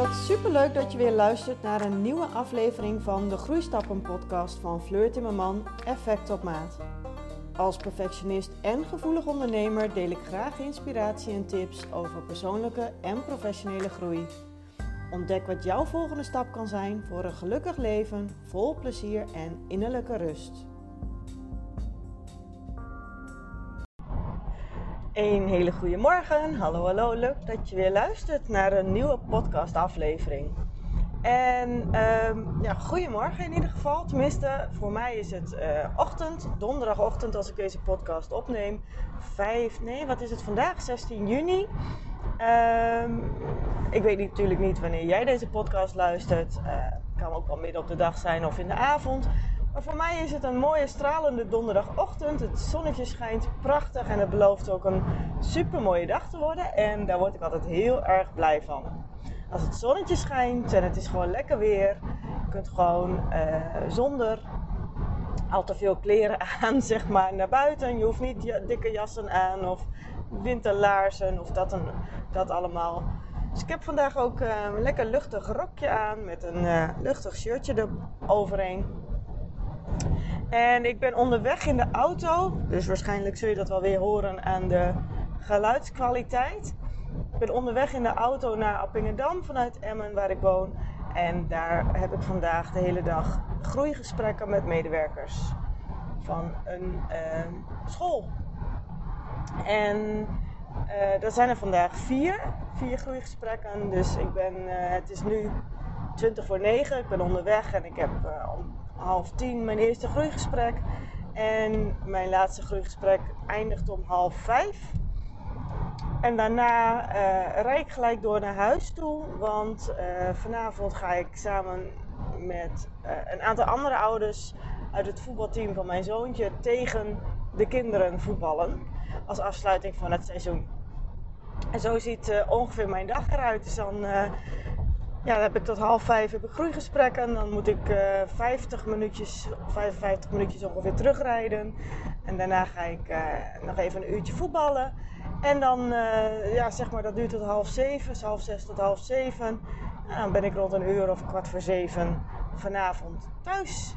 Wat superleuk dat je weer luistert naar een nieuwe aflevering van de Groeistappen podcast van Fleur Timmerman Effect op Maat. Als perfectionist en gevoelig ondernemer deel ik graag inspiratie en tips over persoonlijke en professionele groei. Ontdek wat jouw volgende stap kan zijn voor een gelukkig leven, vol plezier en innerlijke rust. Een hele goede morgen. Hallo, hallo. Leuk dat je weer luistert naar een nieuwe podcastaflevering. En um, ja, goedemorgen in ieder geval. Tenminste, voor mij is het uh, ochtend, donderdagochtend als ik deze podcast opneem. 5, nee, wat is het vandaag? 16 juni. Um, ik weet natuurlijk niet wanneer jij deze podcast luistert. Het uh, kan ook wel midden op de dag zijn of in de avond. Maar voor mij is het een mooie stralende donderdagochtend. Het zonnetje schijnt prachtig en het belooft ook een super mooie dag te worden. En daar word ik altijd heel erg blij van. Als het zonnetje schijnt en het is gewoon lekker weer. Je kunt gewoon uh, zonder al te veel kleren aan, zeg maar, naar buiten. Je hoeft niet dikke jassen aan of winterlaarzen of dat, een, dat allemaal. Dus ik heb vandaag ook uh, een lekker luchtig rokje aan met een uh, luchtig shirtje eroverheen. En ik ben onderweg in de auto, dus waarschijnlijk zul je dat wel weer horen aan de geluidskwaliteit. Ik ben onderweg in de auto naar Appingedam vanuit Emmen, waar ik woon. En daar heb ik vandaag de hele dag groeigesprekken met medewerkers van een uh, school. En uh, er zijn er vandaag vier, vier groeigesprekken. Dus ik ben, uh, het is nu 20 voor 9. Ik ben onderweg en ik heb om half tien mijn eerste groeigesprek. En mijn laatste groeigesprek eindigt om half vijf. En daarna uh, rijd ik gelijk door naar huis toe. Want uh, vanavond ga ik samen met uh, een aantal andere ouders uit het voetbalteam van mijn zoontje tegen de kinderen voetballen. Als afsluiting van het seizoen. En zo ziet ongeveer mijn dag eruit. Dus dan ja, dan heb ik tot half vijf heb ik groeigesprekken. Dan moet ik uh, 50 minuutjes, 55 minuutjes ongeveer terugrijden. En daarna ga ik uh, nog even een uurtje voetballen. En dan, uh, ja, zeg maar, dat duurt tot half zeven, dus half zes tot half zeven. En dan ben ik rond een uur of kwart voor zeven vanavond thuis.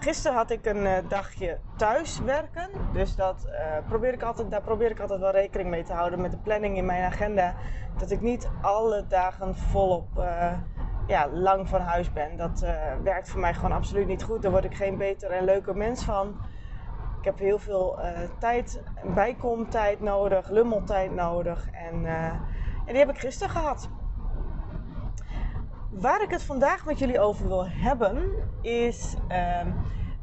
Gisteren had ik een uh, dagje thuis werken. Dus dat, uh, probeer ik altijd, daar probeer ik altijd wel rekening mee te houden met de planning in mijn agenda. Dat ik niet alle dagen volop uh, ja, lang van huis ben. Dat werkt voor mij gewoon absoluut niet goed. Daar word ik geen beter en leuker mens van. Ik heb heel veel tijd, bijkomtijd nodig, lummeltijd nodig. En, en die heb ik gisteren gehad. Waar ik het vandaag met jullie over wil hebben, is uh,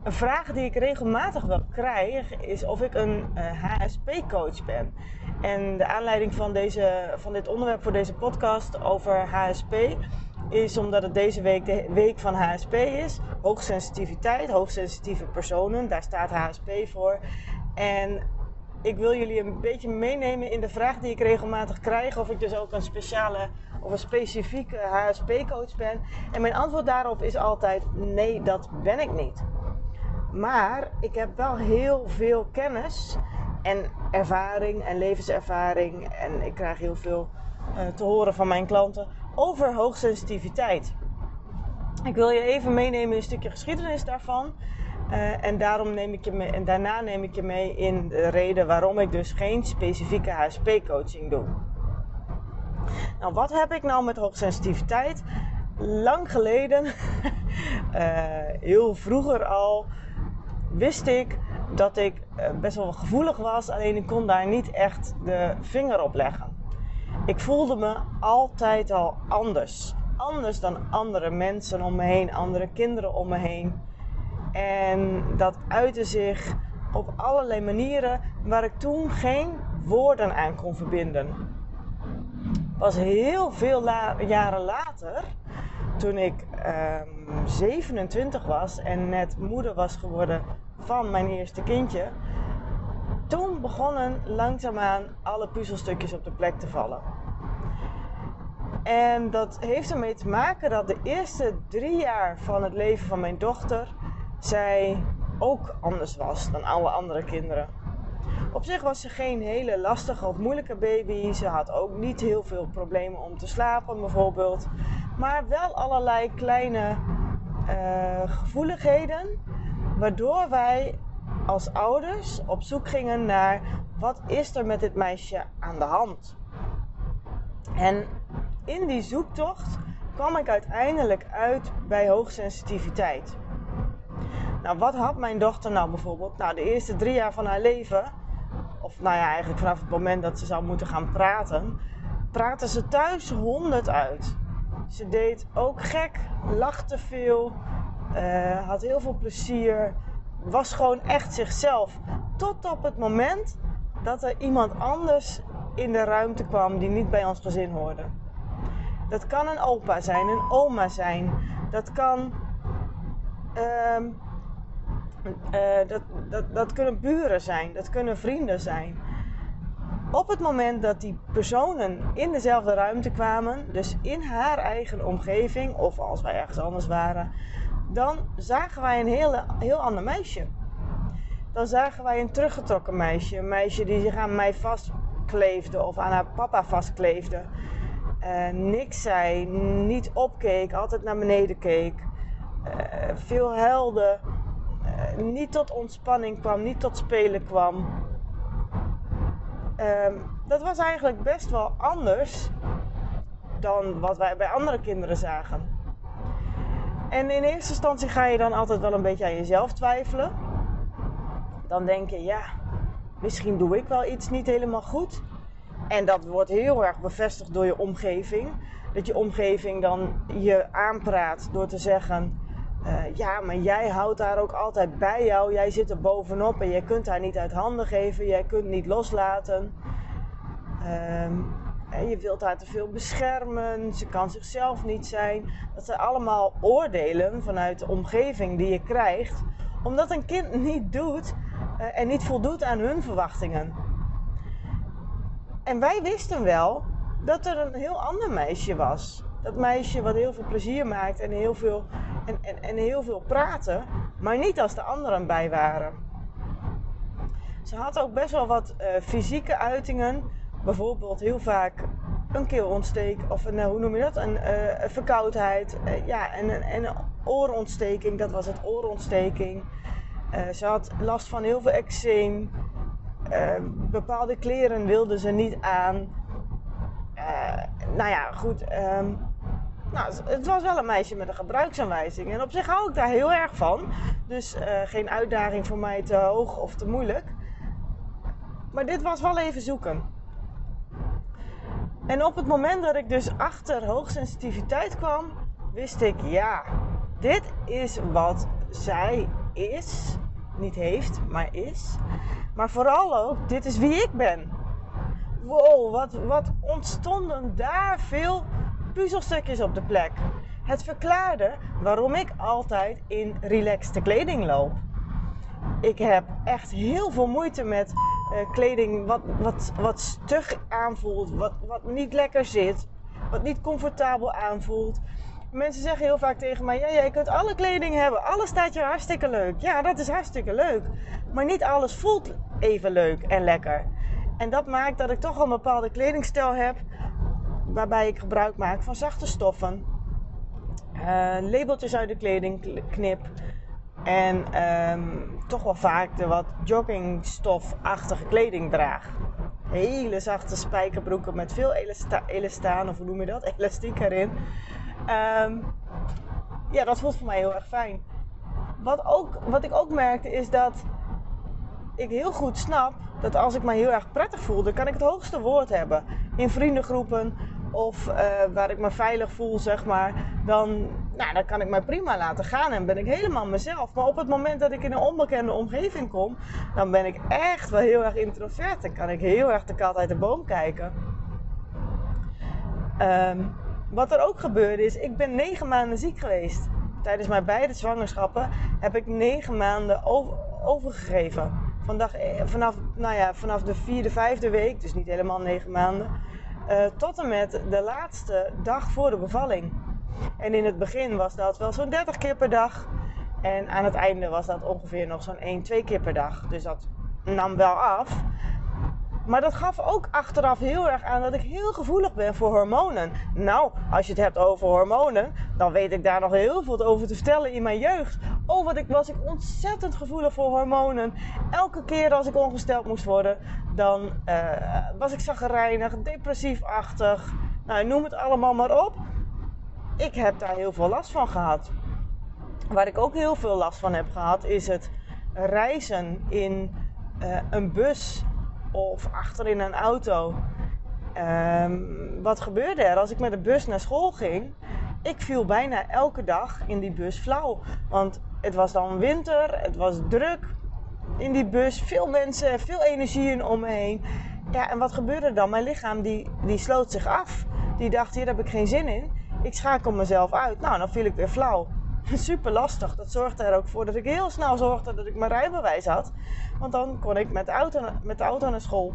een vraag die ik regelmatig wel krijg, is of ik een HSP-coach ben. En de aanleiding van, deze, van dit onderwerp voor deze podcast over HSP is omdat het deze week de week van HSP is. Hoogsensitiviteit, hoogsensitieve personen, daar staat HSP voor. En ik wil jullie een beetje meenemen in de vraag die ik regelmatig krijg. Of ik dus ook een speciale of een specifieke HSP-coach ben. En mijn antwoord daarop is altijd: nee, dat ben ik niet. Maar ik heb wel heel veel kennis en ervaring en levenservaring. En ik krijg heel veel uh, te horen van mijn klanten over hoogsensitiviteit. Ik wil je even meenemen in een stukje geschiedenis daarvan. Uh, en, daarom neem ik je mee, en daarna neem ik je mee in de reden waarom ik dus geen specifieke HSP-coaching doe. Nou, wat heb ik nou met hoogsensitiviteit? Lang geleden, uh, heel vroeger al, wist ik dat ik uh, best wel gevoelig was, alleen ik kon daar niet echt de vinger op leggen. Ik voelde me altijd al anders. Anders dan andere mensen om me heen, andere kinderen om me heen. En dat uitte zich op allerlei manieren waar ik toen geen woorden aan kon verbinden. Pas heel veel la jaren later, toen ik um, 27 was en net moeder was geworden van mijn eerste kindje, toen begonnen langzaamaan alle puzzelstukjes op de plek te vallen. En dat heeft ermee te maken dat de eerste drie jaar van het leven van mijn dochter zij ook anders was dan alle andere kinderen. Op zich was ze geen hele lastige of moeilijke baby. Ze had ook niet heel veel problemen om te slapen, bijvoorbeeld. Maar wel allerlei kleine uh, gevoeligheden, waardoor wij als ouders op zoek gingen naar wat is er met dit meisje aan de hand. En in die zoektocht kwam ik uiteindelijk uit bij hoogsensitiviteit. Nou, wat had mijn dochter nou bijvoorbeeld? Nou, de eerste drie jaar van haar leven, of nou ja, eigenlijk vanaf het moment dat ze zou moeten gaan praten, praatte ze thuis honderd uit. Ze deed ook gek, lachte veel, uh, had heel veel plezier, was gewoon echt zichzelf. Tot op het moment dat er iemand anders in de ruimte kwam die niet bij ons gezin hoorde. Dat kan een opa zijn, een oma zijn. Dat kan. Uh, uh, dat, dat, dat kunnen buren zijn, dat kunnen vrienden zijn. Op het moment dat die personen in dezelfde ruimte kwamen, dus in haar eigen omgeving, of als wij ergens anders waren, dan zagen wij een hele, heel ander meisje. Dan zagen wij een teruggetrokken meisje. Een meisje die zich aan mij vastkleefde of aan haar papa vastkleefde. Uh, niks zei, niet opkeek, altijd naar beneden keek. Uh, veel huilde, uh, niet tot ontspanning kwam, niet tot spelen kwam. Ehm, dat was eigenlijk best wel anders dan wat wij bij andere kinderen zagen. En in eerste instantie ga je dan altijd wel een beetje aan jezelf twijfelen. Dan denk je, ja, misschien doe ik wel iets niet helemaal goed. En dat wordt heel erg bevestigd door je omgeving. Dat je omgeving dan je aanpraat door te zeggen: uh, Ja, maar jij houdt daar ook altijd bij jou. Jij zit er bovenop en jij kunt haar niet uit handen geven. Jij kunt niet loslaten. Um, je wilt haar te veel beschermen, ze kan zichzelf niet zijn. Dat zijn allemaal oordelen vanuit de omgeving die je krijgt, omdat een kind niet doet uh, en niet voldoet aan hun verwachtingen. En wij wisten wel dat er een heel ander meisje was. Dat meisje wat heel veel plezier maakt en heel veel, en, en, en heel veel praten, maar niet als de anderen bij waren. Ze had ook best wel wat uh, fysieke uitingen bijvoorbeeld heel vaak een keelontsteek of een, eh, hoe noem je dat? Een, uh, verkoudheid. Ja, en, en, een oorontsteking, dat was het oorontsteking. Ze had last van heel veel eczeem. bepaalde kleren wilde ze niet aan. nou ja, goed. Um, nou, het was wel een meisje met een gebruiksaanwijzing. En op zich hou ik daar heel erg van. Dus geen uitdaging voor mij te hoog of te moeilijk. Maar dit was wel even zoeken. En op het moment dat ik dus achter hoogsensitiviteit kwam, wist ik, ja, dit is wat zij is. Niet heeft, maar is. Maar vooral ook, dit is wie ik ben. Wow, wat, wat ontstonden daar veel puzzelstukjes op de plek. Het verklaarde waarom ik altijd in relaxte kleding loop. Ik heb echt heel veel moeite met uh, kleding wat, wat, wat stug aanvoelt, wat, wat niet lekker zit, wat niet comfortabel aanvoelt. Mensen zeggen heel vaak tegen mij: ja, jij kunt alle kleding hebben, alles staat je hartstikke leuk. Ja, dat is hartstikke leuk. Maar niet alles voelt even leuk en lekker. En dat maakt dat ik toch een bepaalde kledingstijl heb, waarbij ik gebruik maak van zachte stoffen, uh, labeltjes uit de kleding knip. En um, toch wel vaak de wat joggingstofachtige kleding draag. Hele zachte spijkerbroeken met veel elasta elastaan, of hoe noem je dat? Elastiek erin. Um, ja, dat voelt voor mij heel erg fijn. Wat, ook, wat ik ook merkte is dat ik heel goed snap dat als ik me heel erg prettig voel, dan kan ik het hoogste woord hebben. In vriendengroepen of uh, waar ik me veilig voel, zeg maar. Dan nou, dan kan ik mij prima laten gaan en ben ik helemaal mezelf. Maar op het moment dat ik in een onbekende omgeving kom, dan ben ik echt wel heel erg introvert. Dan kan ik heel erg de kat uit de boom kijken. Um, wat er ook gebeurde is, ik ben negen maanden ziek geweest. Tijdens mijn beide zwangerschappen heb ik negen maanden over, overgegeven. Eh, vanaf, nou ja, vanaf de vierde, vijfde week, dus niet helemaal negen maanden, uh, tot en met de laatste dag voor de bevalling. En in het begin was dat wel zo'n 30 keer per dag. En aan het einde was dat ongeveer nog zo'n 1, 2 keer per dag. Dus dat nam wel af. Maar dat gaf ook achteraf heel erg aan dat ik heel gevoelig ben voor hormonen. Nou, als je het hebt over hormonen, dan weet ik daar nog heel veel over te vertellen in mijn jeugd. Oh, wat ik was ik ontzettend gevoelig voor hormonen. Elke keer als ik ongesteld moest worden, dan uh, was ik zagrijnig, depressiefachtig. Nou, noem het allemaal maar op. Ik heb daar heel veel last van gehad. Waar ik ook heel veel last van heb gehad, is het reizen in uh, een bus of achter in een auto. Um, wat gebeurde er als ik met de bus naar school ging? Ik viel bijna elke dag in die bus flauw. Want het was dan winter, het was druk in die bus, veel mensen, veel energie om me heen. Ja, en wat gebeurde dan? Mijn lichaam die, die sloot zich af. Die dacht, hier heb ik geen zin in. Ik schakel mezelf uit. Nou, dan viel ik weer flauw. Super lastig. Dat zorgde er ook voor dat ik heel snel zorgde dat ik mijn rijbewijs had. Want dan kon ik met de auto, met de naar school.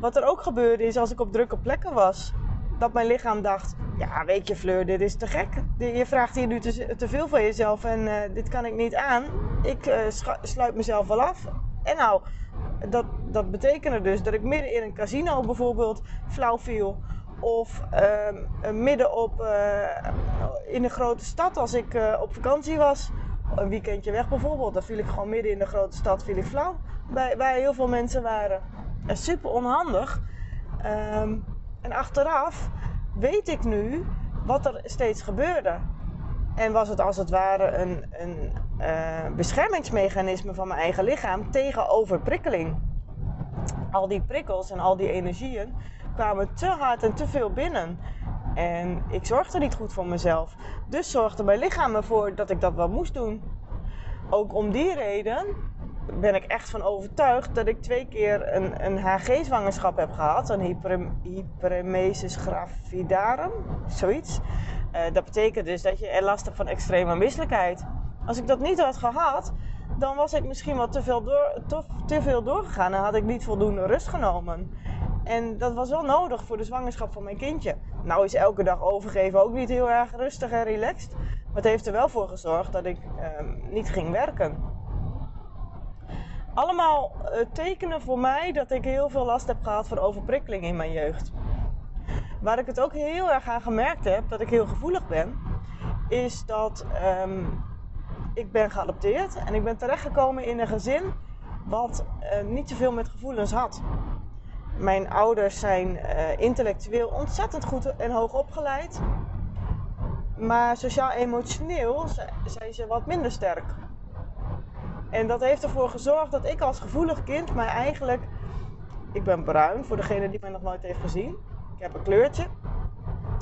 Wat er ook gebeurde is als ik op drukke plekken was, dat mijn lichaam dacht: Ja, weet je, Fleur, dit is te gek. Je vraagt hier nu te, te veel van jezelf en uh, dit kan ik niet aan. Ik uh, sluit mezelf wel af. En nou, dat, dat betekende dus dat ik midden in een casino bijvoorbeeld flauw viel. Of uh, midden op, uh, in een grote stad als ik op vakantie was een weekendje weg bijvoorbeeld. Dan viel ik gewoon midden in de grote stad viel ik flauw. Bij, waar heel veel mensen waren. En super onhandig. Um, en achteraf weet ik nu wat er steeds gebeurde. En was het als het ware een, een beschermingsmechanisme van mijn eigen lichaam tegen overprikkeling. Al die prikkels en al die energieën kwamen te hard en te veel binnen. En ik zorgde niet goed voor mezelf. Dus zorgde mijn lichaam ervoor dat ik dat wel moest doen. Ook om die reden ben ik echt van overtuigd dat ik twee keer een, een HG-zwangerschap heb gehad. Een hyper, hyperemesis gravidarum, zoiets. Uh, dat betekent dus dat je last hebt van extreme misselijkheid. Als ik dat niet had gehad, dan was ik misschien wel te veel, door, te veel doorgegaan en had ik niet voldoende rust genomen. En dat was wel nodig voor de zwangerschap van mijn kindje. Nou is elke dag overgeven ook niet heel erg rustig en relaxed. Maar het heeft er wel voor gezorgd dat ik ehm, niet ging werken. Allemaal uh, tekenen voor mij dat ik heel veel last heb gehad van overprikkeling in mijn jeugd. Waar ik het ook heel erg aan gemerkt heb, dat ik heel gevoelig ben, is dat um, ik ben geadopteerd en ik ben terechtgekomen in een gezin wat uh, niet zoveel met gevoelens had. Mijn ouders zijn uh, intellectueel ontzettend goed en hoog opgeleid. Maar sociaal-emotioneel zijn ze wat minder sterk. En dat heeft ervoor gezorgd dat ik als gevoelig kind mij eigenlijk. Ik ben bruin, voor degene die mij nog nooit heeft gezien. Ik heb een kleurtje.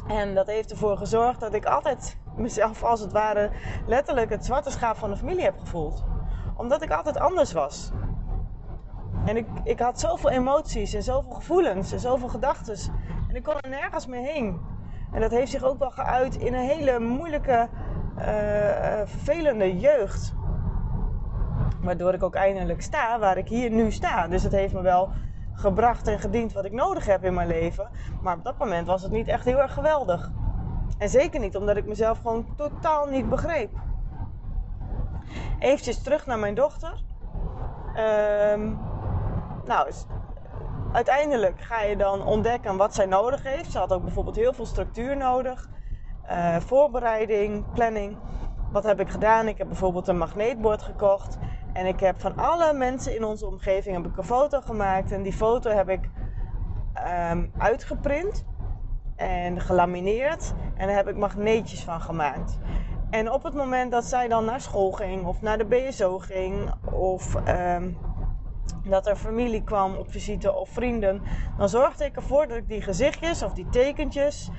En dat heeft ervoor gezorgd dat ik altijd mezelf als het ware letterlijk het zwarte schaap van de familie heb gevoeld. Omdat ik altijd anders was. En ik, ik had zoveel emoties en zoveel gevoelens en zoveel gedachten. En ik kon er nergens mee heen. En dat heeft zich ook wel geuit in een hele moeilijke, uh, vervelende jeugd. Waardoor ik ook eindelijk sta waar ik hier nu sta. Dus het heeft me wel gebracht en gediend wat ik nodig heb in mijn leven. Maar op dat moment was het niet echt heel erg geweldig. En zeker niet omdat ik mezelf gewoon totaal niet begreep. Eventjes terug naar mijn dochter. Um, nou, uiteindelijk ga je dan ontdekken wat zij nodig heeft. Ze had ook bijvoorbeeld heel veel structuur nodig. Uh, voorbereiding, planning. Wat heb ik gedaan? Ik heb bijvoorbeeld een magneetbord gekocht. En ik heb van alle mensen in onze omgeving heb ik een foto gemaakt. En die foto heb ik um, uitgeprint en gelamineerd. En daar heb ik magneetjes van gemaakt. En op het moment dat zij dan naar school ging of naar de BSO ging of um, dat er familie kwam op visite of vrienden, dan zorgde ik ervoor dat ik die gezichtjes of die tekentjes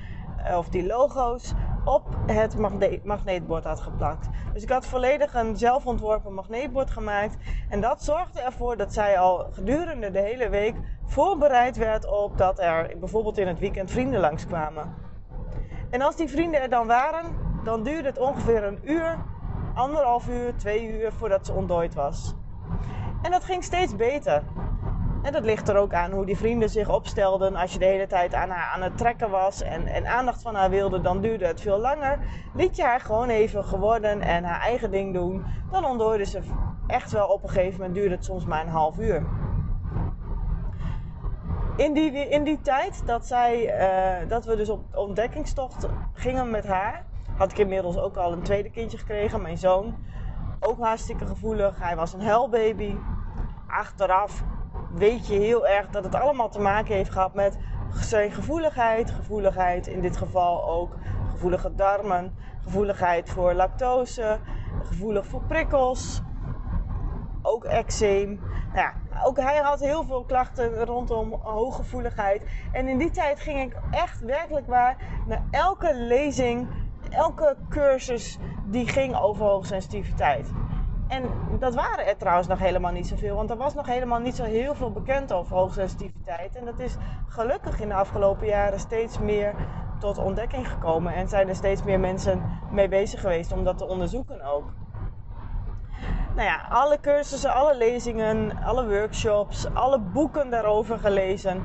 eh, of die logo's op het magneetbord had geplakt. Dus ik had volledig een zelfontworpen magneetbord gemaakt. En dat zorgde ervoor dat zij al gedurende de hele week voorbereid werd op dat er bijvoorbeeld in het weekend vrienden langskwamen. En als die vrienden er dan waren, dan duurde het ongeveer een uur, anderhalf uur, twee uur voordat ze ontdooid was. En dat ging steeds beter. En dat ligt er ook aan hoe die vrienden zich opstelden. Als je de hele tijd aan haar aan het trekken was en, en aandacht van haar wilde, dan duurde het veel langer. Liet je haar gewoon even geworden en haar eigen ding doen. Dan ontdooide ze echt wel op een gegeven moment duurde het soms maar een half uur. In die, in die tijd dat, zij, eh, dat we dus op ontdekkingstocht gingen met haar, had ik inmiddels ook al een tweede kindje gekregen, mijn zoon. Ook hartstikke gevoelig. Hij was een huilbaby. Achteraf weet je heel erg dat het allemaal te maken heeft gehad met zijn gevoeligheid. Gevoeligheid in dit geval ook gevoelige darmen. Gevoeligheid voor lactose. Gevoelig voor prikkels. Ook eczeem. Nou ja, ook hij had heel veel klachten rondom hooggevoeligheid. En in die tijd ging ik echt werkelijk waar naar elke lezing, elke cursus die ging over hoogsensitiviteit. En dat waren er trouwens nog helemaal niet zoveel, want er was nog helemaal niet zo heel veel bekend over hoogsensitiviteit. En dat is gelukkig in de afgelopen jaren steeds meer tot ontdekking gekomen en zijn er steeds meer mensen mee bezig geweest om dat te onderzoeken ook. Nou ja, alle cursussen, alle lezingen, alle workshops, alle boeken daarover gelezen.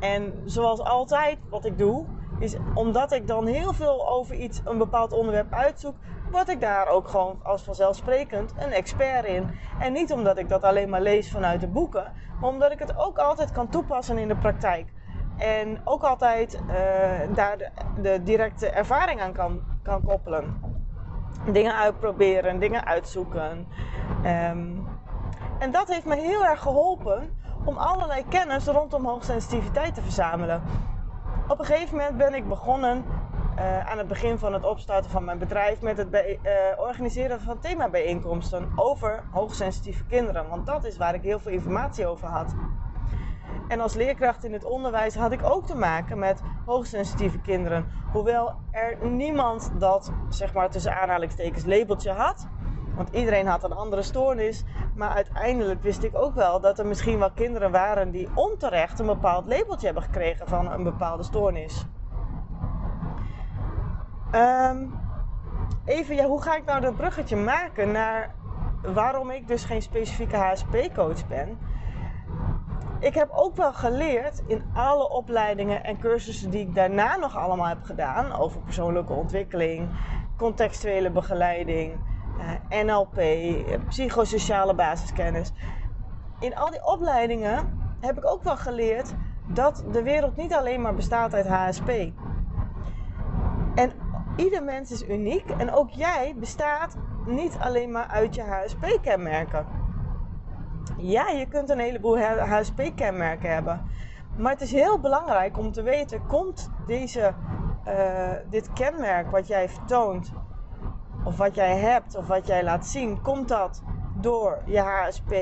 En zoals altijd, wat ik doe, is omdat ik dan heel veel over iets, een bepaald onderwerp uitzoek, word ik daar ook gewoon als vanzelfsprekend een expert in. En niet omdat ik dat alleen maar lees vanuit de boeken, maar omdat ik het ook altijd kan toepassen in de praktijk. En ook altijd uh, daar de, directe ervaring aan kan, kan koppelen. Dingen uitproberen, dingen uitzoeken. Um, en dat heeft me heel erg geholpen om allerlei kennis rondom hoogsensitiviteit te verzamelen. Op een gegeven moment ben ik begonnen uh, aan het begin van het opstarten van mijn bedrijf met het uh, organiseren van themabijeenkomsten over hoogsensitieve kinderen. Want dat is waar ik heel veel informatie over had. En als leerkracht in het onderwijs had ik ook te maken met hoogsensitieve kinderen. Hoewel er niemand dat, zeg maar tussen aanhalingstekens, labeltje had. Want iedereen had een andere stoornis. Maar uiteindelijk wist ik ook wel dat er misschien wel kinderen waren die onterecht een bepaald labeltje hebben gekregen van een bepaalde stoornis. Um, even, ja, hoe ga ik nou dat bruggetje maken naar waarom ik dus geen specifieke HSP-coach ben? Ik heb ook wel geleerd in alle opleidingen en cursussen die ik daarna nog allemaal heb gedaan over persoonlijke ontwikkeling, contextuele begeleiding, NLP, psychosociale basiskennis. In al die opleidingen heb ik ook wel geleerd dat de wereld niet alleen maar bestaat uit HSP. En ieder mens is uniek en ook jij bestaat niet alleen maar uit je HSP-kenmerken. Ja, je kunt een heleboel HSP-kenmerken hebben. Maar het is heel belangrijk om te weten: komt deze, uh, dit kenmerk wat jij vertoont, of wat jij hebt, of wat jij laat zien, komt dat door je HSP?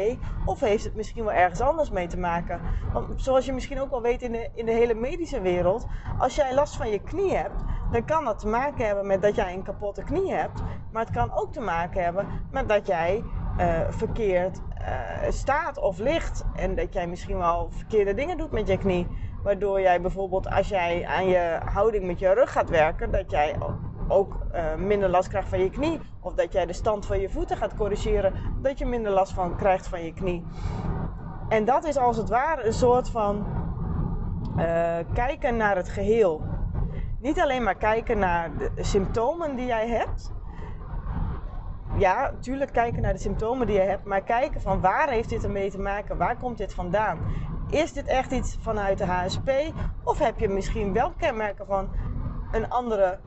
Of heeft het misschien wel ergens anders mee te maken? Want zoals je misschien ook wel weet in de, in de hele medische wereld, als jij last van je knie hebt, dan kan dat te maken hebben met dat jij een kapotte knie hebt. Maar het kan ook te maken hebben met dat jij uh, verkeerd uh, staat of ligt. En dat jij misschien wel verkeerde dingen doet met je knie. Waardoor jij bijvoorbeeld als jij aan je houding met je rug gaat werken, dat jij ook uh, minder last krijgt van je knie. Of dat jij de stand van je voeten gaat corrigeren, dat je minder last van krijgt van je knie. En dat is als het ware een soort van kijken naar het geheel. Niet alleen maar kijken naar de symptomen die jij hebt. Ja, natuurlijk kijken naar de symptomen die je hebt, maar kijken van waar heeft dit ermee te maken? Waar komt dit vandaan? Is dit echt iets vanuit de HSP? Of heb je misschien wel kenmerken van een andere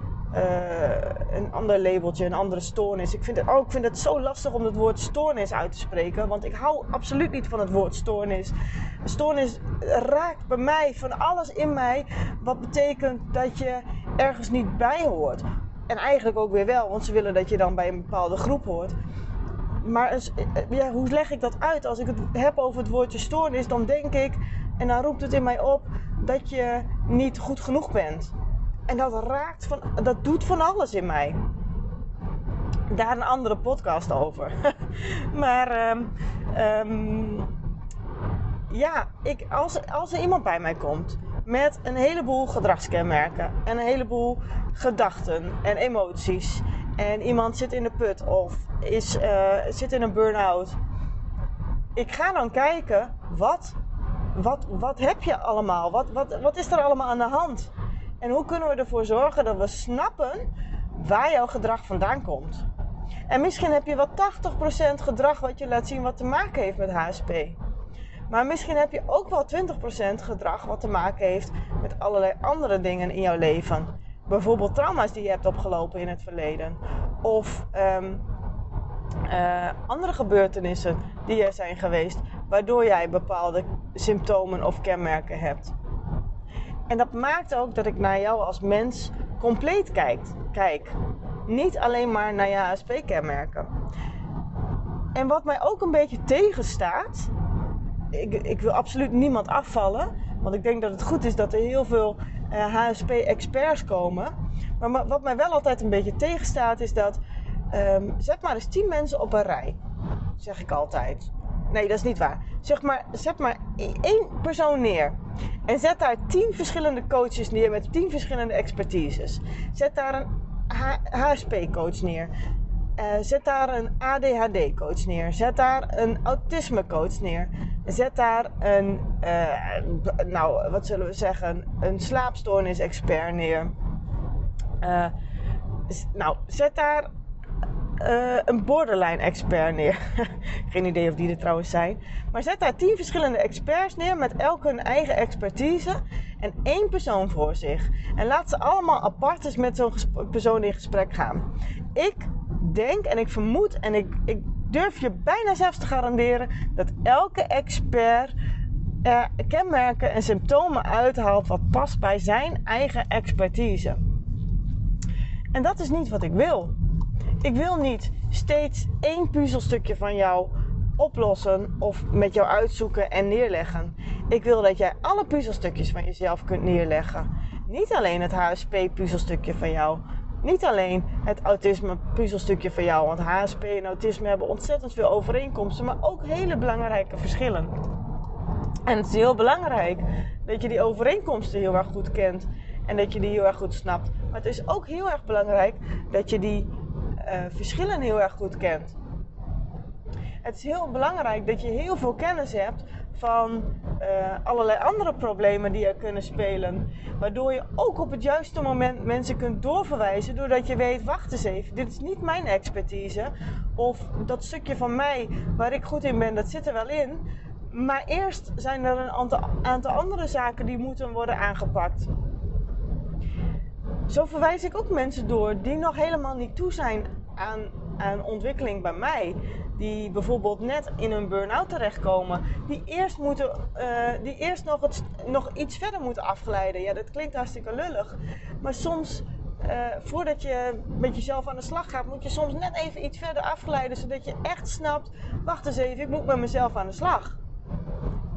een ander labeltje, een andere stoornis. Ik vind, het, oh, ik vind het zo lastig om het woord stoornis uit te spreken. Want ik hou absoluut niet van het woord stoornis. Stoornis raakt bij mij van alles in mij. Wat betekent dat je ergens niet bij hoort. En eigenlijk ook weer wel, want ze willen dat je dan bij een bepaalde groep hoort. Maar ja, hoe leg ik dat uit? Als ik het heb over het woordje stoornis, dan denk ik, en dan roept het in mij op, dat je niet goed genoeg bent. En dat raakt van, dat doet van alles in mij. Daar een andere podcast over. maar um, um, ja, ik, als, als er iemand bij mij komt met een heleboel gedragskenmerken en een heleboel gedachten en emoties. En iemand zit in de put of is, uh, zit in een burn-out. Ik ga dan kijken, wat, wat, wat heb je allemaal? Wat, wat, wat is er allemaal aan de hand? En hoe kunnen we ervoor zorgen dat we snappen waar jouw gedrag vandaan komt? En misschien heb je wel 80% gedrag wat je laat zien wat te maken heeft met HSP. Maar misschien heb je ook wel 20% gedrag wat te maken heeft met allerlei andere dingen in jouw leven. Bijvoorbeeld trauma's die je hebt opgelopen in het verleden. Of ehm, eh, andere gebeurtenissen die er zijn geweest, waardoor jij bepaalde symptomen of kenmerken hebt. En dat maakt ook dat ik naar jou als mens compleet kijk. kijk. Niet alleen maar naar je HSP-kenmerken. En wat mij ook een beetje tegenstaat, ik, ik, wil absoluut niemand afvallen, want ik denk dat het goed is dat er heel veel uh, eh, HSP-experts komen. Maar wat mij wel altijd een beetje tegenstaat, is dat um, zet maar eens 10 mensen op een rij. Zeg ik altijd. Nee, dat is niet waar. Zeg maar, zet maar één persoon neer. En zet daar 10 verschillende coaches neer met 10 verschillende expertises. Zet daar een HSP-coach neer. Uh, zet daar een ADHD-coach neer. Zet daar een autisme-coach neer. Zet daar een, nou, wat zullen we zeggen, een slaapstoornis-expert neer. Uh, nou, zet daar uh, een borderline-expert neer. Geen idee of die er trouwens zijn. Maar zet daar tien verschillende experts neer met elk hun eigen expertise en één persoon voor zich. En laat ze allemaal apart eens met zo'n persoon in gesprek gaan. Ik denk en ik vermoed en ik, ik durf je bijna zelfs te garanderen dat elke expert uh, kenmerken en symptomen uithaalt wat past bij zijn eigen expertise. En dat is niet wat ik wil. Ik wil niet steeds één puzzelstukje van jou oplossen of met jou uitzoeken en neerleggen. Ik wil dat jij alle puzzelstukjes van jezelf kunt neerleggen. Niet alleen het HSP-puzzelstukje van jou. Niet alleen het autisme-puzzelstukje van jou. Want HSP en autisme hebben ontzettend veel overeenkomsten, maar ook hele belangrijke verschillen. En het is heel belangrijk dat je die overeenkomsten heel erg goed kent en dat je die heel erg goed snapt. Maar het is ook heel erg belangrijk dat je die uh, verschillen heel erg goed kent. Het is heel belangrijk dat je heel veel kennis hebt van uh, allerlei andere problemen die er kunnen spelen. Waardoor je ook op het juiste moment mensen kunt doorverwijzen. Doordat je weet, wacht eens even, dit is niet mijn expertise. Of dat stukje van mij waar ik goed in ben, dat zit er wel in. Maar eerst zijn er een aantal andere zaken die moeten worden aangepakt. Zo verwijs ik ook mensen door die nog helemaal niet toe zijn aan, aan ontwikkeling bij mij. Die bijvoorbeeld net in een burn-out terechtkomen. Die eerst, moeten, uh, die eerst nog, het, nog iets verder moeten afgeleiden. Ja, dat klinkt hartstikke lullig. Maar soms, uh, voordat je met jezelf aan de slag gaat, moet je soms net even iets verder afgeleiden. Zodat je echt snapt, wacht eens even, ik moet met mezelf aan de slag.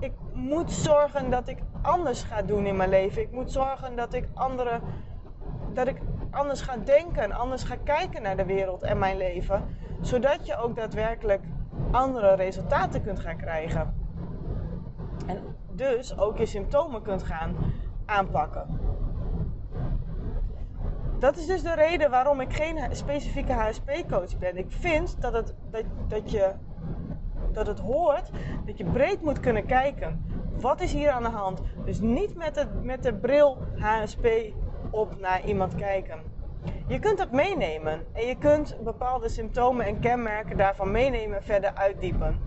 Ik moet zorgen dat ik anders ga doen in mijn leven. Ik moet zorgen dat ik andere dat ik anders ga denken, anders ga kijken naar de wereld en mijn leven, zodat je ook daadwerkelijk andere resultaten kunt gaan krijgen. En dus ook je symptomen kunt gaan aanpakken. Dat is dus de reden waarom ik geen specifieke HSP-coach ben. Ik vind dat het, dat, dat, je, dat het hoort dat je breed moet kunnen kijken. Wat is hier aan de hand? Dus niet met, het, met de bril HSP op naar iemand kijken. Je kunt dat meenemen en je kunt bepaalde symptomen en kenmerken daarvan meenemen verder uitdiepen.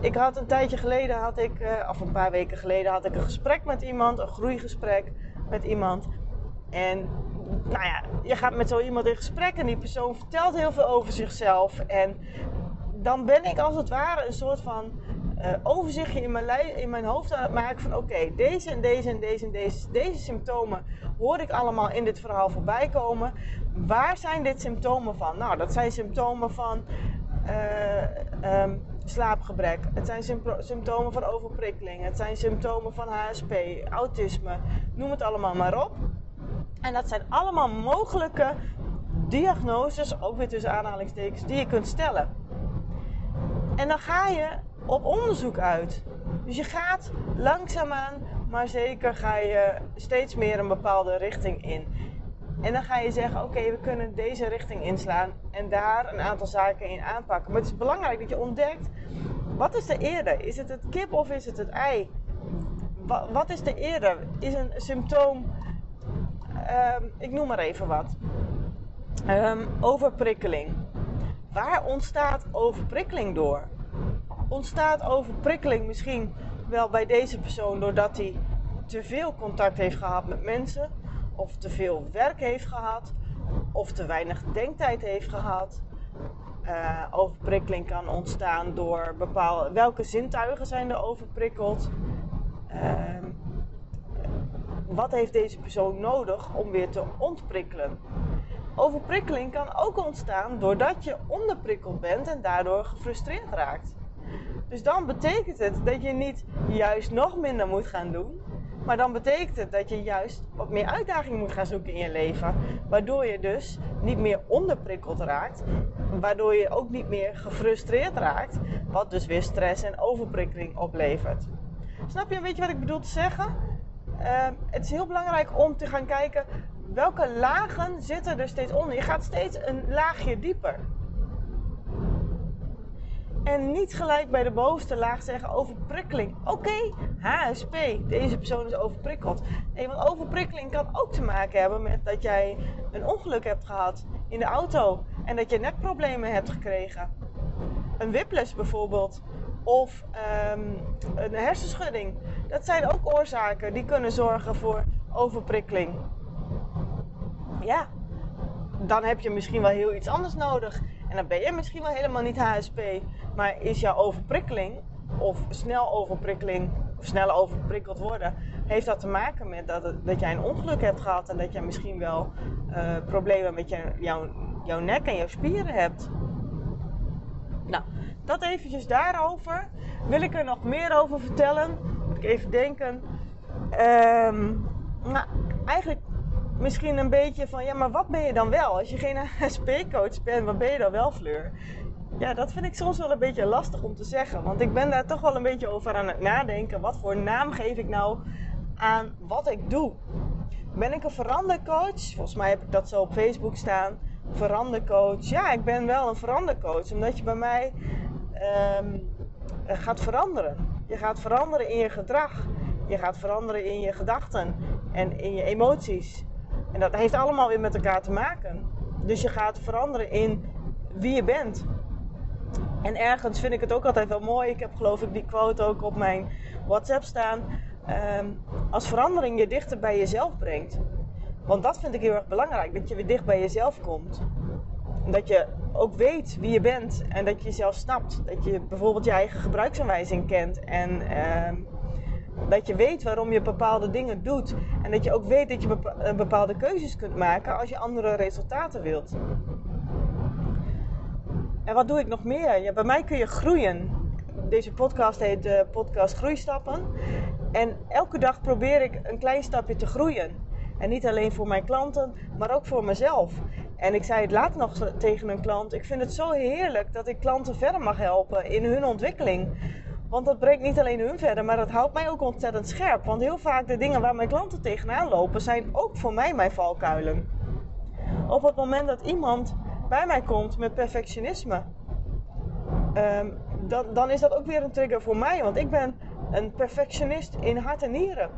Ik had een tijdje geleden, had ik, eh, of een paar weken geleden, had ik een gesprek met iemand, een groeigesprek met iemand. En nou ja, je gaat met zo iemand in gesprek en die persoon vertelt heel veel over zichzelf. En dan ben ik als het ware een soort van uh, overzichtje in mijn, in mijn hoofd aan het maken van oké, deze en deze en deze en deze, deze symptomen hoor ik allemaal in dit verhaal voorbij komen. Waar zijn dit symptomen van? Nou, dat zijn symptomen van uh, um, slaapgebrek. Het zijn symptomen van overprikkeling. Het zijn symptomen van HSP, autisme. Noem het allemaal maar op. En dat zijn allemaal mogelijke diagnoses, ook weer tussen aanhalingstekens, die je kunt stellen. En dan ga je op onderzoek uit. Dus je gaat langzaamaan, maar zeker ga je steeds meer een bepaalde richting in. En dan ga je zeggen: Oké, we kunnen deze richting inslaan en daar een aantal zaken in aanpakken. Maar het is belangrijk dat je ontdekt: wat is er eerder? Is het het kip of is het het ei? Wat, is er eerder? Is een symptoom, um, ik noem maar even wat, um, overprikkeling waar ontstaat overprikkeling door? Ontstaat overprikkeling misschien wel bij deze persoon doordat hij te veel contact heeft gehad met mensen, of te veel werk heeft gehad, of te weinig denktijd heeft gehad? Uh, overprikkeling kan ontstaan door bepaalde. Welke zintuigen zijn er overprikkeld? Uh, wat heeft deze persoon nodig om weer te ontprikkelen? Overprikkeling kan ook ontstaan doordat je onderprikkeld bent en daardoor gefrustreerd raakt. Dus dan betekent het dat je niet juist nog minder moet gaan doen, maar dan betekent het dat je juist wat meer uitdaging moet gaan zoeken in je leven. Waardoor je dus niet meer onderprikkeld raakt. Waardoor je ook niet meer gefrustreerd raakt. Wat dus weer stress en overprikkeling oplevert. Snap je een beetje wat ik bedoel te zeggen? Uh, het is heel belangrijk om te gaan kijken welke lagen zitten er steeds onder. Je gaat steeds een laagje dieper. En niet gelijk bij de bovenste laag zeggen overprikkeling. Oké, HSP, deze persoon is overprikkeld. Nee, want overprikkeling kan ook te maken hebben met dat jij een ongeluk hebt gehad in de auto en dat je nekproblemen hebt gekregen. Een whiplash bijvoorbeeld. Of um, een hersenschudding. Dat zijn ook oorzaken die kunnen zorgen voor overprikkeling. Ja, dan heb je misschien wel heel iets anders nodig. En dan ben je misschien wel helemaal niet HSP. Maar is jouw overprikkeling of snel overprikkeling of snel overprikkeld worden, heeft dat te maken met dat, dat jij een ongeluk hebt gehad en dat jij misschien wel uh, problemen met je, jouw, jouw nek en jouw spieren hebt. Nou, dat eventjes daarover. Wil ik er nog meer over vertellen? Moet ik even denken. Um, nou, eigenlijk misschien een beetje van, ja, maar wat ben je dan wel? Als je geen HSP-coach bent, wat ben je dan wel, Fleur? Ja, dat vind ik soms wel een beetje lastig om te zeggen. Want ik ben daar toch wel een beetje over aan het nadenken. Wat voor naam geef ik nou aan wat ik doe? Ben ik een verandercoach? Volgens mij heb ik dat zo op Facebook staan. Verandercoach. Ja, ik ben wel een verandercoach. Omdat je bij mij um, gaat veranderen. Je gaat veranderen in je gedrag. Je gaat veranderen in je gedachten en in je emoties. En dat heeft allemaal weer met elkaar te maken. Dus je gaat veranderen in wie je bent. En ergens vind ik het ook altijd wel mooi. Ik heb geloof ik die quote ook op mijn WhatsApp staan. Um, als verandering je dichter bij jezelf brengt. Want dat vind ik heel erg belangrijk. Dat je weer dicht bij jezelf komt. Dat je ook weet wie je bent. En dat je jezelf snapt. Dat je bijvoorbeeld je eigen gebruiksaanwijzing kent. En uh, dat je weet waarom je bepaalde dingen doet. En dat je ook weet dat je eh, bepaalde keuzes kunt maken als je andere resultaten wilt. En wat doe ik nog meer? Ja, bij mij kun je groeien. Deze podcast heet de podcast Groeistappen. En elke dag probeer ik een klein stapje te groeien. En niet alleen voor mijn klanten, maar ook voor mezelf. En ik zei het laat nog tegen een klant: ik vind het zo heerlijk dat ik klanten verder mag helpen in hun ontwikkeling. Want dat brengt niet alleen hun verder, maar dat houdt mij ook ontzettend scherp. Want heel vaak de dingen waar mijn klanten tegenaan lopen, zijn ook voor mij mijn valkuilen. Op het moment dat iemand bij mij komt met perfectionisme, dan, dan is dat ook weer een trigger voor mij. Want ik ben een perfectionist in hart en nieren.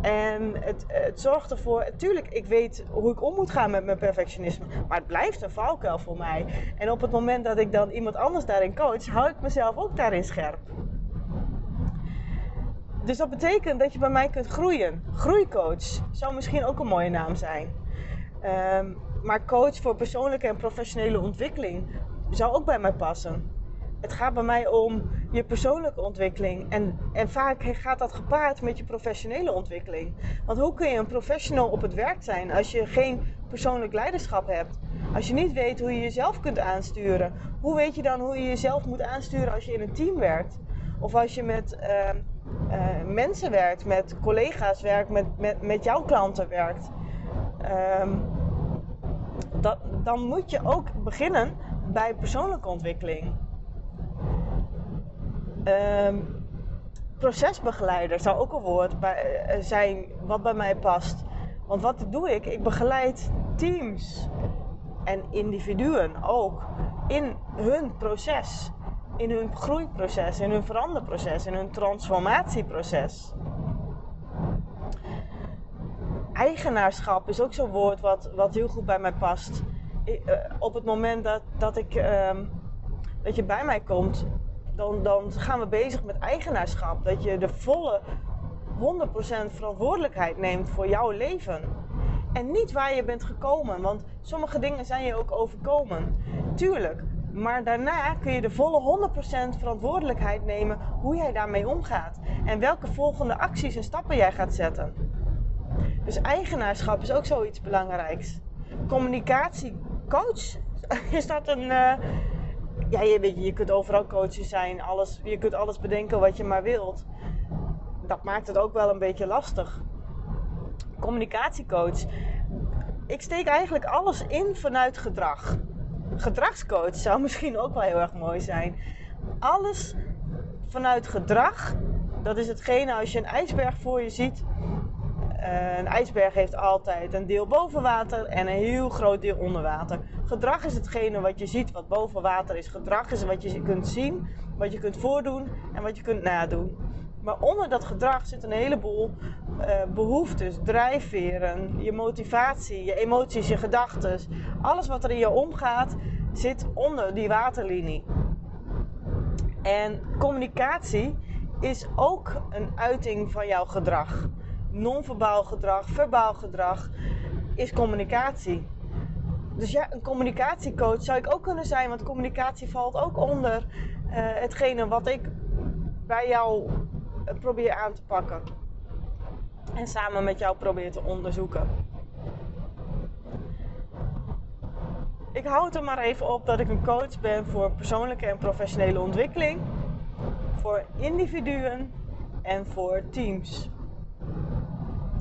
En het, het zorgt ervoor, natuurlijk, ik weet hoe ik om moet gaan met mijn perfectionisme, maar het blijft een valkuil voor mij. En op het moment dat ik dan iemand anders daarin coach, hou ik mezelf ook daarin scherp. Dus dat betekent dat je bij mij kunt groeien. Groeicoach zou misschien ook een mooie naam zijn. Um, maar coach voor persoonlijke en professionele ontwikkeling zou ook bij mij passen. Het gaat bij mij om je persoonlijke ontwikkeling. En, en vaak gaat dat gepaard met je professionele ontwikkeling. Want hoe kun je een professional op het werk zijn als je geen persoonlijk leiderschap hebt? Als je niet weet hoe je jezelf kunt aansturen. Hoe weet je dan hoe je jezelf moet aansturen als je in een team werkt? Of als je met uh, uh, mensen werkt, met collega's werkt, met, met, met jouw klanten werkt. Um, dat, dan moet je ook beginnen bij persoonlijke ontwikkeling. Um, procesbegeleider zou ook een woord uh, zijn wat bij mij past. Want wat doe ik? Ik begeleid teams en individuen ook in hun proces, in hun groeiproces, in hun veranderproces, in hun transformatieproces. Eigenaarschap is ook zo'n woord wat, wat heel goed bij mij past op het moment dat, dat, ik, ehm, dat je bij mij komt, dan, dan gaan we bezig met eigenaarschap. Dat je de volle 100% verantwoordelijkheid neemt voor jouw leven. En niet waar je bent gekomen, want sommige dingen zijn je ook overkomen. Tuurlijk, maar daarna kun je de volle 100% verantwoordelijkheid nemen hoe jij daarmee omgaat. En welke volgende acties en stappen jij gaat zetten. Dus eigenaarschap is ook zoiets belangrijks. Communicatiecoach, is dat een. Uh, ja, je, weet je, je kunt overal coachen zijn, alles, je kunt alles bedenken wat je maar wilt. Dat maakt het ook wel een beetje lastig. Communicatiecoach. Ik steek eigenlijk alles in vanuit gedrag gedragscoach zou misschien ook wel heel erg mooi zijn. Alles vanuit gedrag, dat is hetgene als je een ijsberg voor je ziet. Een ijsberg heeft altijd een deel boven water en een heel groot deel onder water. Gedrag is hetgene wat je ziet wat boven water is. Gedrag is wat je kunt zien, wat je kunt voordoen en wat je kunt nadoen. Maar onder dat gedrag zit een heleboel uh, behoeftes, drijfveren, je motivatie, je emoties, je gedachten. Alles wat er in je omgaat zit onder die waterlinie. En communicatie is ook een uiting van jouw gedrag. Non-verbaal gedrag, verbaal gedrag is communicatie. Dus ja, een communicatiecoach zou ik ook kunnen zijn, want communicatie valt ook onder uh, hetgene wat ik bij jou probeer aan te pakken. En samen met jou probeer te onderzoeken. Ik houd er maar even op dat ik een coach ben voor persoonlijke en professionele ontwikkeling, voor individuen en voor teams.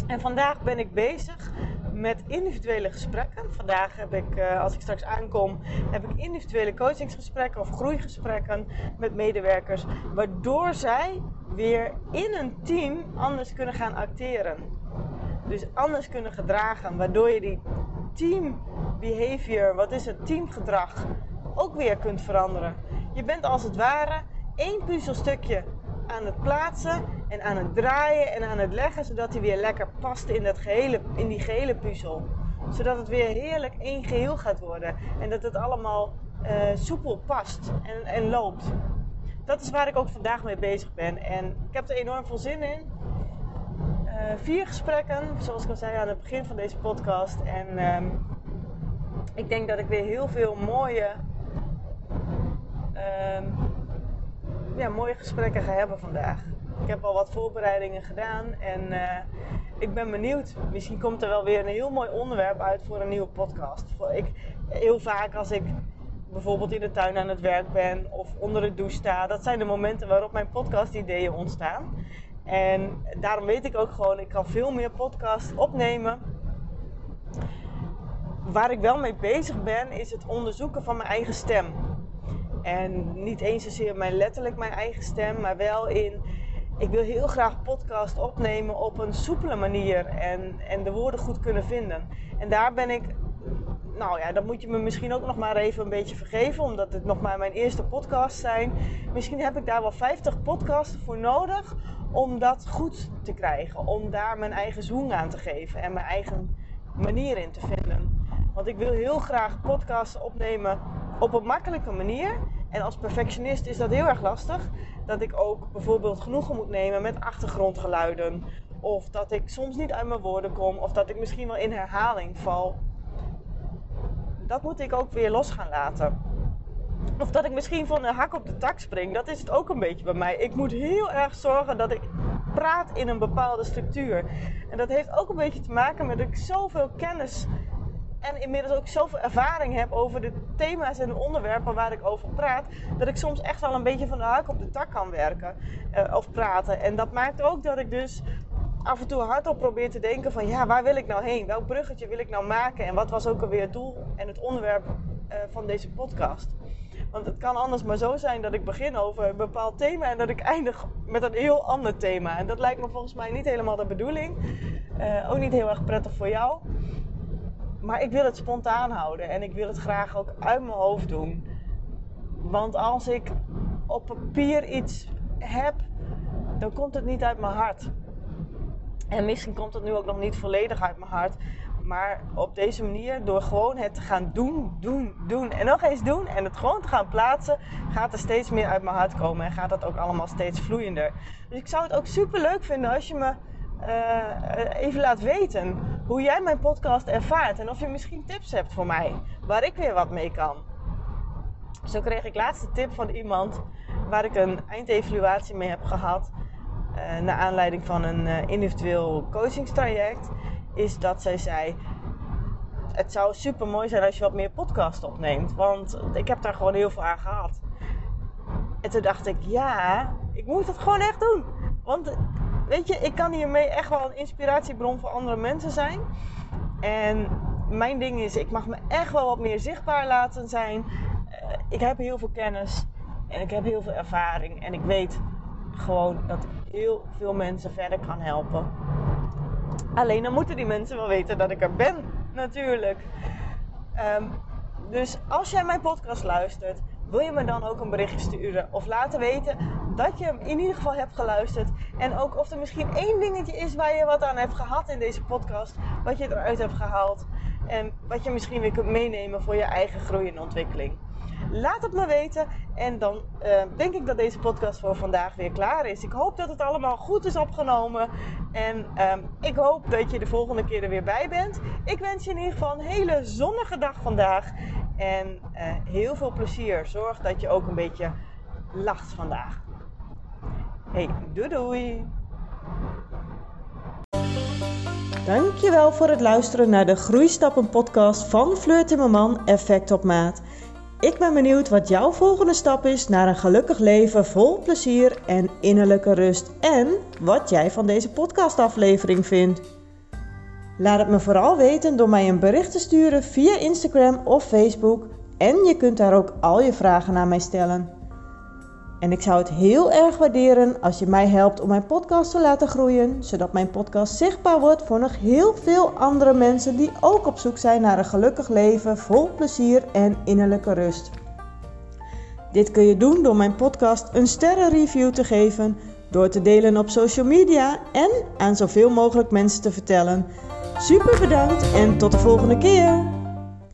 En vandaag ben ik bezig met individuele gesprekken. Vandaag heb ik, eh, als ik straks aankom, heb ik individuele coachingsgesprekken of groeigesprekken met medewerkers, waardoor zij weer in een team anders kunnen gaan acteren. Dus anders kunnen gedragen, waardoor je die team behavior, wat is het teamgedrag, ook weer kunt veranderen. Je bent als het ware één puzzelstukje aan het plaatsen en aan het draaien en aan het leggen, zodat hij weer lekker past in, dat gehele, in die gehele puzzel. Zodat het weer heerlijk één geheel gaat worden en dat het allemaal uh, soepel past en, en loopt. Dat is waar ik ook vandaag mee bezig ben en ik heb er enorm veel zin in. Uh, vier gesprekken, zoals ik al zei aan het begin van deze podcast. En um, ik denk dat ik weer heel veel mooie, um, ja, mooie gesprekken ga hebben vandaag. Ik heb al wat voorbereidingen gedaan en uh, ik ben benieuwd. Misschien komt er wel weer een heel mooi onderwerp uit voor een nieuwe podcast. Ik, heel vaak als ik bijvoorbeeld in de tuin aan het werk ben of onder de douche sta, dat zijn de momenten waarop mijn podcast-ideeën ontstaan. En daarom weet ik ook gewoon, ik kan veel meer podcasts opnemen. Waar ik wel mee bezig ben, is het onderzoeken van mijn eigen stem. En niet eens zozeer mijn, letterlijk mijn eigen stem, maar wel in ik wil heel graag podcast opnemen op een soepele manier en, en de woorden goed kunnen vinden. En daar ben ik, nou ja, dat moet je me misschien ook nog maar even een beetje vergeven, omdat het nog maar mijn eerste podcast zijn. Misschien heb ik daar wel 50 podcasts voor nodig om dat goed te krijgen. Om daar mijn eigen zoen aan te geven en mijn eigen manier in te vinden. Want ik wil heel graag podcasts opnemen op een makkelijke manier. En als perfectionist is dat heel erg lastig. Dat ik ook bijvoorbeeld genoegen moet nemen met achtergrondgeluiden. Of dat ik soms niet uit mijn woorden kom. Of dat ik misschien wel in herhaling val. Dat moet ik ook weer los gaan laten. Of dat ik misschien van een hak op de tak spring. Dat is het ook een beetje bij mij. Ik moet heel erg zorgen dat ik praat in een bepaalde structuur. En dat heeft ook een beetje te maken met dat ik zoveel kennis en inmiddels ook zoveel ervaring heb over de thema's en de onderwerpen waar ik over praat, dat ik soms echt wel een beetje van de hak op de tak kan werken uh, of praten. En dat maakt ook dat ik dus af en toe hardop probeer te denken van ja, waar wil ik nou heen? Welk bruggetje wil ik nou maken? En wat was ook alweer het doel en het onderwerp uh, van deze podcast? Want het kan anders maar zo zijn dat ik begin over een bepaald thema en dat ik eindig met een heel ander thema. En dat lijkt me volgens mij niet helemaal de bedoeling. Uh, ook niet heel erg prettig voor jou. Maar ik wil het spontaan houden en ik wil het graag ook uit mijn hoofd doen. Want als ik op papier iets heb, dan komt het niet uit mijn hart. En misschien komt het nu ook nog niet volledig uit mijn hart. Maar op deze manier, door gewoon het te gaan doen, doen, doen en nog eens doen en het gewoon te gaan plaatsen, gaat er steeds meer uit mijn hart komen en gaat dat ook allemaal steeds vloeiender. Dus ik zou het ook super leuk vinden als je me uh, even laat weten hoe jij mijn podcast ervaart en of je misschien tips hebt voor mij waar ik weer wat mee kan. Zo kreeg ik laatste tip van iemand waar ik een eindevaluatie mee heb gehad. Uh, naar aanleiding van een uh, individueel coachingstraject. Is dat zij zei: Het zou super mooi zijn als je wat meer podcast opneemt. Want ik heb daar gewoon heel veel aan gehad. En toen dacht ik: Ja, ik moet het gewoon echt doen. Want weet je, ik kan hiermee echt wel een inspiratiebron voor andere mensen zijn. En mijn ding is: ik mag me echt wel wat meer zichtbaar laten zijn. Uh, ik heb heel veel kennis. En ik heb heel veel ervaring en ik weet gewoon dat ik heel veel mensen verder kan helpen. Alleen dan moeten die mensen wel weten dat ik er ben, natuurlijk. Um, dus als jij mijn podcast luistert, wil je me dan ook een berichtje sturen of laten weten dat je hem in ieder geval hebt geluisterd. En ook of er misschien één dingetje is waar je wat aan hebt gehad in deze podcast, wat je eruit hebt gehaald. En wat je misschien weer kunt meenemen voor je eigen groei en ontwikkeling. Laat het me weten. En dan uh, denk ik dat deze podcast voor vandaag weer klaar is. Ik hoop dat het allemaal goed is opgenomen. En um, ik hoop dat je de volgende keer er weer bij bent. Ik wens je in ieder geval een hele zonnige dag vandaag. En uh, heel veel plezier. Zorg dat je ook een beetje lacht vandaag. Hey, doei doei! Dankjewel voor het luisteren naar de Groeistappen podcast van Fleur Timmerman Effect op Maat. Ik ben benieuwd wat jouw volgende stap is naar een gelukkig leven vol plezier en innerlijke rust. En wat jij van deze podcastaflevering vindt. Laat het me vooral weten door mij een bericht te sturen via Instagram of Facebook. En je kunt daar ook al je vragen aan mij stellen. En ik zou het heel erg waarderen als je mij helpt om mijn podcast te laten groeien, zodat mijn podcast zichtbaar wordt voor nog heel veel andere mensen die ook op zoek zijn naar een gelukkig leven vol plezier en innerlijke rust. Dit kun je doen door mijn podcast een sterrenreview te geven, door te delen op social media en aan zoveel mogelijk mensen te vertellen. Super bedankt en tot de volgende keer!